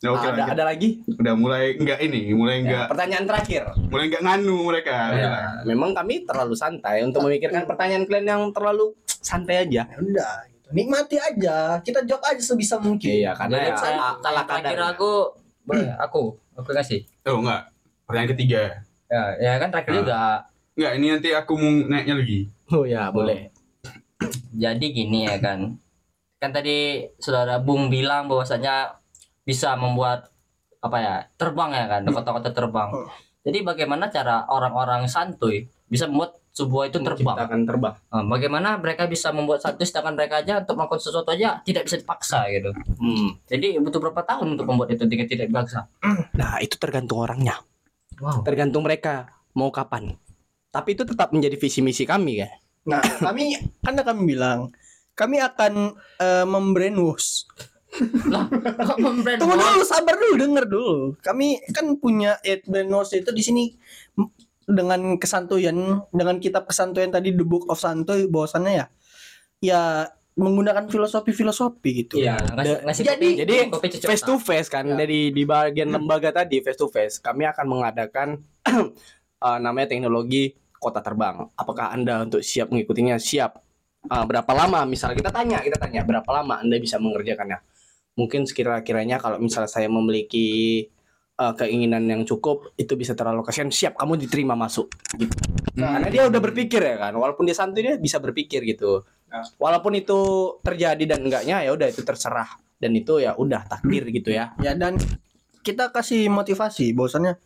Ya, oke ada lanjut. ada lagi? Udah mulai enggak ini, mulai Ya, enggak pertanyaan terakhir. mulai enggak nganu mereka. Ya, memang kami terlalu santai untuk memikirkan pertanyaan kalian yang terlalu santai aja. ya udah gitu. nikmati aja kita jawab aja sebisa mungkin Iya, karena ya saya a- ala tanya terakhir aku boleh aku aku kasih. Oh enggak. Pertanyaan ketiga. Ya, ya kan terakhir Ah. juga. Enggak, ini nanti aku mau naiknya lagi. Oh ya, boleh. Jadi gini ya kan. Kan tadi saudara Bung bilang bahwasanya bisa membuat apa ya terbang ya kan kota-kota terbang. Hmm. Jadi bagaimana cara orang-orang santuy bisa membuat sebuah itu terbang? Menciptakan terbang. Nah, bagaimana mereka bisa membuat santuy sedangkan mereka aja untuk melakukan sesuatu aja tidak bisa dipaksa gitu. Hmm. Jadi butuh berapa tahun untuk membuat itu tidak tidak dipaksa? Nah, itu tergantung orangnya. Wow. Tergantung mereka mau kapan. Tapi itu tetap menjadi visi misi kami ya. nah kami kan kami bilang kami akan eh, membrainwash Lah, Tunggu dulu, sabar dulu, denger dulu. Kami kan punya Eight Brainwash itu di sini dengan kesantuyan, dengan kitab kesantuyan tadi The Book of Santuy bahwasannya ya ya menggunakan filosofi-filosofi gitu. Iya, ngasih, ngasih Jadi- kopi, jadi kopi cucuk Face to face kan Ya. dari di bagian lembaga tadi face to face kami akan mengadakan eh, namanya teknologi kota terbang. Apakah Anda untuk siap mengikutinya? Siap. Eh, berapa lama? Misalnya kita tanya, kita tanya berapa lama Anda bisa mengerjakannya? Mungkin sekira-kiranya kalau misalnya saya memiliki eh, keinginan yang cukup itu bisa teralokasikan siap kamu diterima masuk gitu. Karena dia udah berpikir ya kan, walaupun dia santuy dia bisa berpikir gitu. Nah. Walaupun itu terjadi dan enggaknya ya udah itu terserah dan itu ya udah takdir gitu ya. Ya dan kita kasih motivasi bahwasannya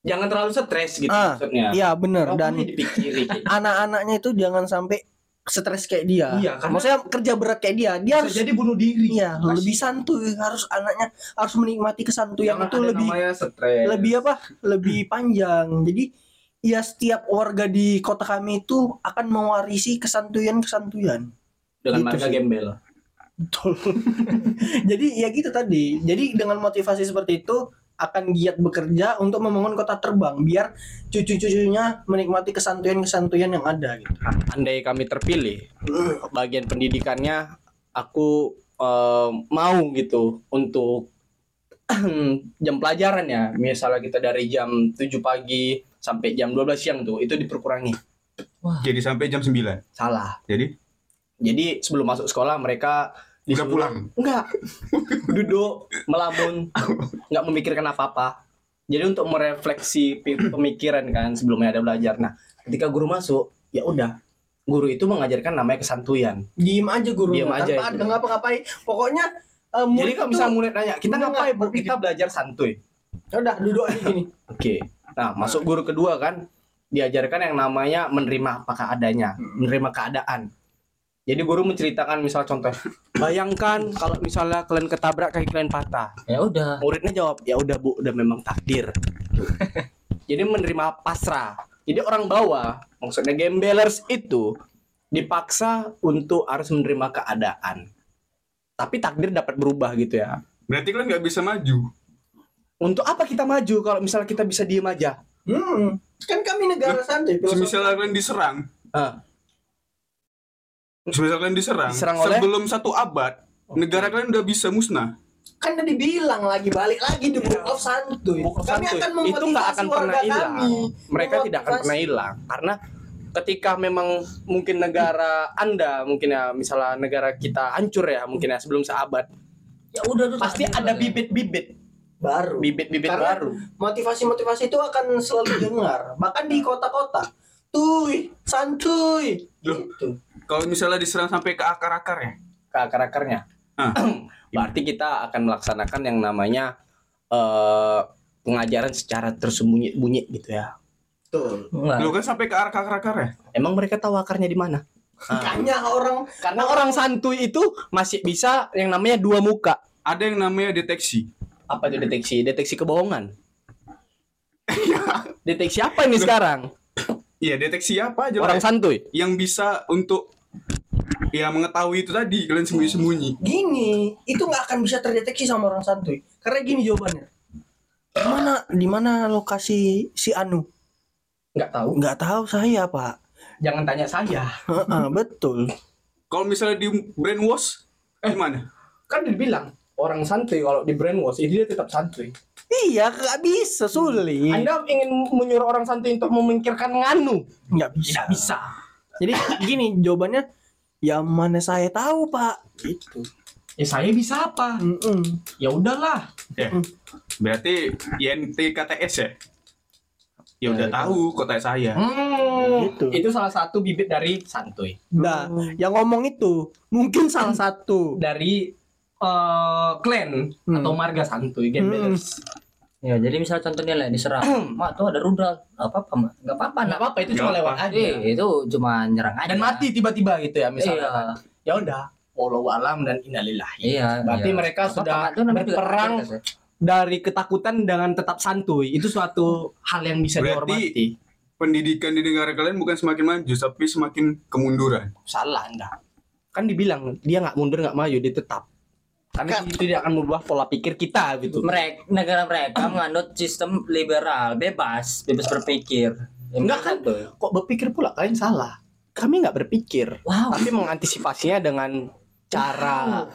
Jangan terlalu stres gitu Ah, maksudnya. iya bener Dan anak-anaknya itu jangan sampai stres kayak dia. Iya, karena- Maksudnya kerja berat kayak dia, dia harus jadi bunuh diri. Iya, lebih santuy harus anaknya harus menikmati kesantuyan itu lebih lebih apa lebih panjang jadi ya setiap warga di kota kami itu akan mewarisi kesantuyan kesantuyan dengan gitu marga sih. gembel. betul jadi ya gitu tadi jadi dengan motivasi seperti itu akan giat bekerja untuk membangun kota terbang biar cucu-cucunya menikmati kesantuyan-kesantuyan yang ada gitu Andai kami terpilih bagian pendidikannya aku eh, mau gitu untuk jam pelajaran ya. Misalnya kita dari jam 7 pagi sampai jam 12 siang tuh itu diperkurangi. Jadi sampai jam 9. Salah. Jadi Jadi sebelum masuk sekolah mereka udah disuruh- pulang. Enggak. Duduk, melamun, enggak memikirkan apa-apa. Jadi untuk merefleksi pemikiran kan sebelumnya ada belajar. Nah, ketika guru masuk, ya udah guru itu mengajarkan namanya kesantuyan Diem aja guru. Diem aja tanpa ada ngapa-ngapain. Pokoknya eh, jadi murid kalau misalnya murid nanya kita Enggak, ngapain bu kita belajar santuy Ya udah duduk aja gini. oke nah masuk guru kedua kan diajarkan yang namanya menerima apa keadanya menerima keadaan jadi guru menceritakan misal contoh bayangkan kalau misalnya kalian ketabrak kaki kalian patah Ya udah. muridnya jawab ya udah bu udah memang takdir jadi menerima pasrah jadi orang bawah maksudnya gembelers itu dipaksa untuk harus menerima keadaan tapi takdir dapat berubah gitu ya Berarti kalian nggak bisa maju. untuk apa kita maju kalau misalnya kita bisa diem aja Hmm. Kan kami negara santai. Semisal kalian diserang, Ah, semisal kalian diserang, Diserang oleh? sebelum satu abad, negara kalian udah bisa musnah. kan udah dibilang lagi balik lagi di book of santuy. Book of kami Santuy. akan itu nggak akan pernah warga hilang kami. mereka tidak akan pernah hilang karena ketika memang mungkin negara anda mungkin ya misalnya negara kita hancur ya mungkin ya sebelum seabad Ya udah tuh. pasti ada bibit-bibit baru. bibit-bibit baru Motivasi-motivasi itu akan selalu dengar, bahkan di kota-kota. Tuh, santuy. Loh. Gitu. Kalau misalnya diserang sampai ke akar-akarnya, ke akar-akarnya Ah. berarti kita akan melaksanakan yang namanya eh, pengajaran secara tersembunyi-bunyi gitu ya Betul. Lu kan sampai ke akar-akarnya. emang mereka tahu akarnya di mana Makanya orang karena orang santuy itu masih bisa yang namanya dua muka Ada yang namanya deteksi. apa itu deteksi deteksi kebohongan deteksi apa ini sekarang Iya, deteksi apa aja orang lah santuy yang bisa untuk ya mengetahui itu tadi kalian sembunyi-sembunyi. gini, itu nggak akan bisa terdeteksi sama orang santuy. Karena gini jawabannya. Di mana di mana lokasi si Anu? nggak tahu Nggak tahu saya, Pak. jangan tanya saya Heeh, betul. Kalau misalnya di brainwash, gimana? kan dibilang orang santuy kalau di brainwash itu dia tetap santuy Iya, nggak bisa sulit. anda ingin menyuruh orang santuy untuk memikirkan nganu nggak bisa. tidak bisa Jadi gini jawabannya, ya mana saya tahu, Pak. Gitu. ya saya bisa apa Mm-mm. ya udahlah Ya. Berarti INTKTS ya? Ya udah tahu kota saya. Hmm, Gitu. itu salah satu bibit dari santuy Nah, yang ngomong itu mungkin salah satu. dari eh, clan Hmm. atau marga santuy gembelers Ya jadi misal contohnya lah diserang. mak tuh ada rudal. Gak apa-apa mak. Gak apa-apa nggak apa-apa itu cuma Nggak lewat apa. aja Eh, itu cuma nyerang aja. dan mati tiba-tiba gitu ya misalnya Iya. ya udah walau alam dan innalillahi Iya. Berarti iya. mereka Apa-apa, sudah berperang takdir, kan, dari ketakutan dengan tetap santuy itu suatu hal yang bisa Berarti- dihormati Pendidikan di negara kalian bukan semakin maju, tapi semakin kemunduran. salah anda kan dibilang dia nggak mundur nggak maju dia tetap karena itu tidak akan merubah pola pikir kita gitu mereka negara mereka menganut sistem liberal bebas bebas berpikir Ya, Enggak kan? tuh. kok berpikir pula kalian salah kami nggak berpikir wow tapi mengantisipasinya dengan cara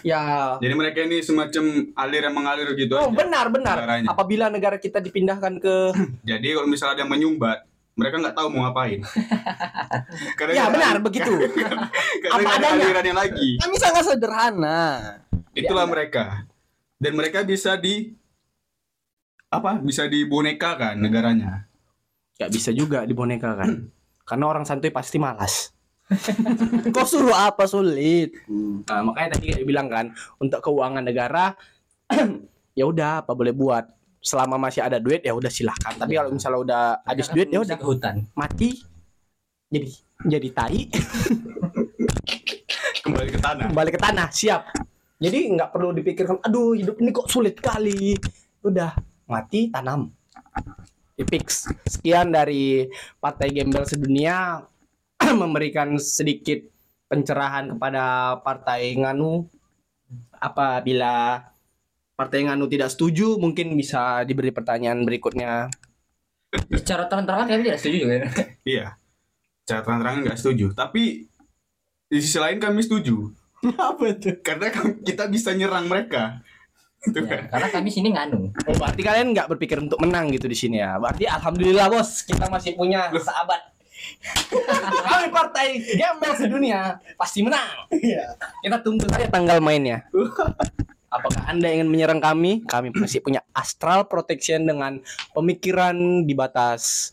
ya Jadi mereka ini semacam alir yang mengalir gitu oh aja. benar benar negaranya. apabila negara kita dipindahkan ke Jadi kalau misalnya ada yang menyumbat, mereka nggak tahu mau ngapain. Karena ya benar begitu Karena Apa adanya. alirannya lagi. Kami sangat sederhana. Itulah Ya, mereka. Dan mereka bisa di apa? Bisa dibonekakan negaranya. nggak bisa juga dibonekakan. Karena orang santuy pasti malas. Kok suruh apa? Sulit? Nah, makanya tadi kayak bilang kan untuk keuangan negara ya udah apa boleh buat? Selama masih ada duit ya udah silahkan tapi kalau misalnya udah habis duit ya udah. ke hutan. Mati jadi jadi tai. Kembali ke tanah. kembali ke tanah siap jadi nggak perlu dipikirkan aduh hidup ini kok sulit kali udah mati tanam fix sekian dari partai gembel sedunia memberikan sedikit pencerahan kepada partai nganu apabila partai nganu tidak setuju mungkin bisa diberi pertanyaan berikutnya secara terang-terangan kami tidak setuju juga Iya. Cara terang-terangan nggak setuju. Tapi di sisi lain kami setuju. Apa itu? Karena kami- kita bisa nyerang mereka. Gitu ya, kan. karena kami sini nganu oh, berarti kalian nggak berpikir untuk menang gitu di sini ya berarti alhamdulillah bos kita masih punya sahabat kami partai gembel sedunia pasti menang Iya. kita tunggu saja tanggal mainnya apakah anda ingin menyerang kami kami masih punya astral protection dengan pemikiran di batas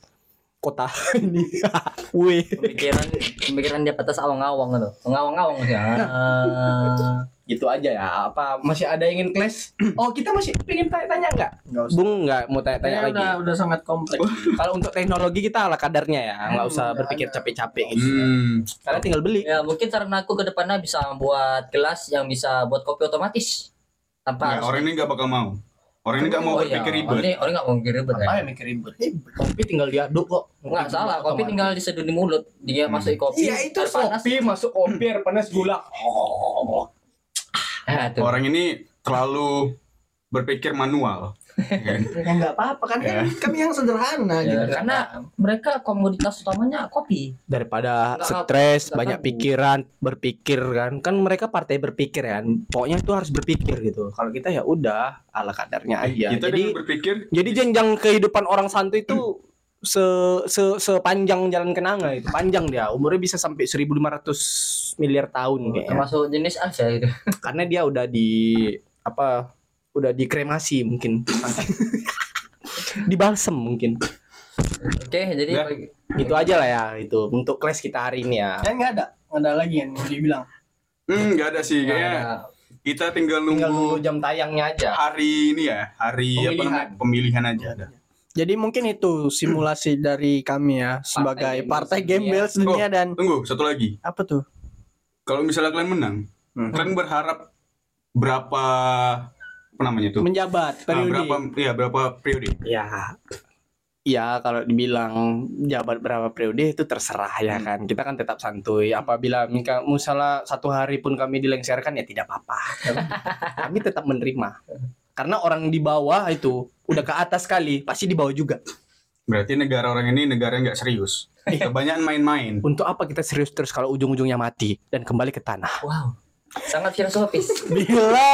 kota ini. Wih. pemikiran pemikiran dia batas awang-awang gitu awang-awang sih ah. gitu aja ya. Apa masih ada yang ingin clash? Oh, kita masih pengen tanya-tanya enggak? Enggak usah. Bung enggak mau tanya-tanya lagi. udah udah sangat kompleks. Kalau untuk teknologi kita ala kadarnya ya, nggak usah Nggak berpikir capek-capek gitu. Hmm. Karena tinggal beli. ya mungkin saran aku ke depannya bisa membuat gelas yang bisa buat kopi otomatis tanpa Ya, orang ini nggak bakal mau. Orang ini nggak mau Oh iya, berpikir orang ribet. ini orang nggak mau mikir ribet ya Apa yang mikir ribet? Kopi tinggal diaduk kok. nggak salah kopi tinggal diseduh di mulut dia Hmm. masukin kopi Iya itu air panas kopi masuk kopi air panas gula. Oh. Ah, tuh. Orang ini terlalu berpikir manual. Kan? Ya enggak apa-apa kan Ya. kami yang sederhana Ya, gitu. karena mereka komoditas utamanya kopi Daripada Nggak stres, nggak banyak pikiran, berpikir kan. Kan mereka partai berpikir kan. Pokoknya itu harus berpikir gitu. Kalau kita ya udah ala kadarnya aja. Kita Jadi berpikir jadi jenjang kehidupan orang santai itu se, se sepanjang jalan kenanga itu panjang dia umurnya bisa sampai 1500 miliar tahun kayaknya termasuk jenis aja gitu karena dia udah di apa udah dikremasi mungkin dibalsem mungkin oke jadi Ya. gitu aja lah ya itu untuk kelas kita hari ini ya Kan enggak ada. Nggak ada lagi yang dibilang. hmm nggak ada sih kayaknya Nah, kita tinggal nunggu, tinggal nunggu jam tayangnya aja hari ini ya hari apa Pemilihan. namanya pemilihan aja ada. Jadi mungkin itu simulasi dari kami ya sebagai partai sedunia. gembel sedunia dan Tunggu satu lagi. apa tuh? Kalau misalnya kalian menang, Hmm. kalian berharap berapa apa namanya tuh? Menjabat Ah, periode. berapa ya berapa periode? ya ya kalau dibilang jabat berapa periode itu terserah ya kan kita kan tetap santuy apabila misalnya satu hari pun kami dilengserkan ya tidak apa-apa kami tetap menerima karena orang di bawah itu udah ke atas sekali pasti di bawah juga Berarti negara orang ini negara yang nggak serius. Kebanyakan main-main. untuk apa kita serius terus kalau ujung-ujungnya mati dan kembali ke tanah wow sangat filosofis Bila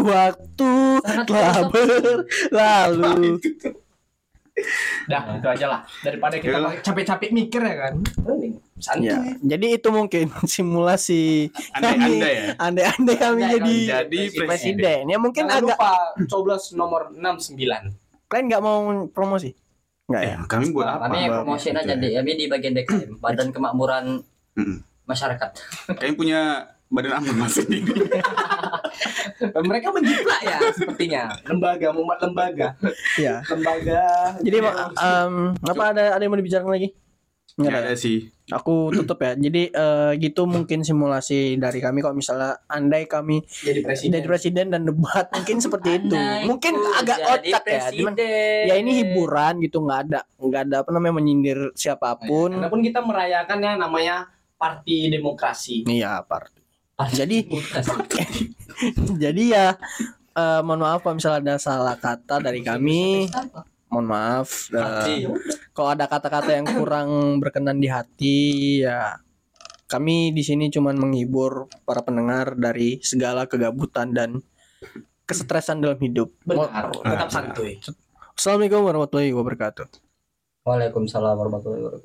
waktu Sangat telah berlalu. dah itu aja lah daripada kita capek-capek mikir ya kan Mending santuy Ya, jadi itu mungkin simulasi Andai-andai ya. andai-andai kami Andai jadi, Jadi presiden. presiden. Ya mungkin Jangan agak lupa coblos nomor 69 kalian nggak mau promosi? Nggak ya? Ya, kami buat apa? kami promosi Gitu aja ya. di kami di bagian DKM Badan Kemakmuran. Masyarakat Kami punya badan mas sendiri. mereka menjiplak ya sepertinya lembaga membuat lembaga Iya. lembaga Jadi ma- em, apa ada ada yang mau dibicarakan lagi? Nggak Nggak ada. ada sih. Aku tutup ya. Jadi eh, gitu mungkin simulasi dari kami kalau misalnya andai kami jadi presiden jadi presiden dan debat mungkin seperti itu. Andai Mungkin agak kocak ya. Cuman ya ini hiburan gitu nggak ada nggak ada apa namanya menyindir siapa pun. Walaupun kita merayakannya namanya Parti Demokrasi. Iya, Par. Ah, Jadi jadi ya eh, mohon maaf kalau misalnya ada salah kata dari kami. Mohon maaf. Parti. kalau ada kata-kata yang kurang berkenan di hati ya kami di sini cuman menghibur para pendengar dari segala kegabutan dan kesetresan dalam hidup. Benar, Mo- tetap santuy. Assalamualaikum warahmatullahi wabarakatuh. Waalaikumsalam warahmatullahi wabarakatuh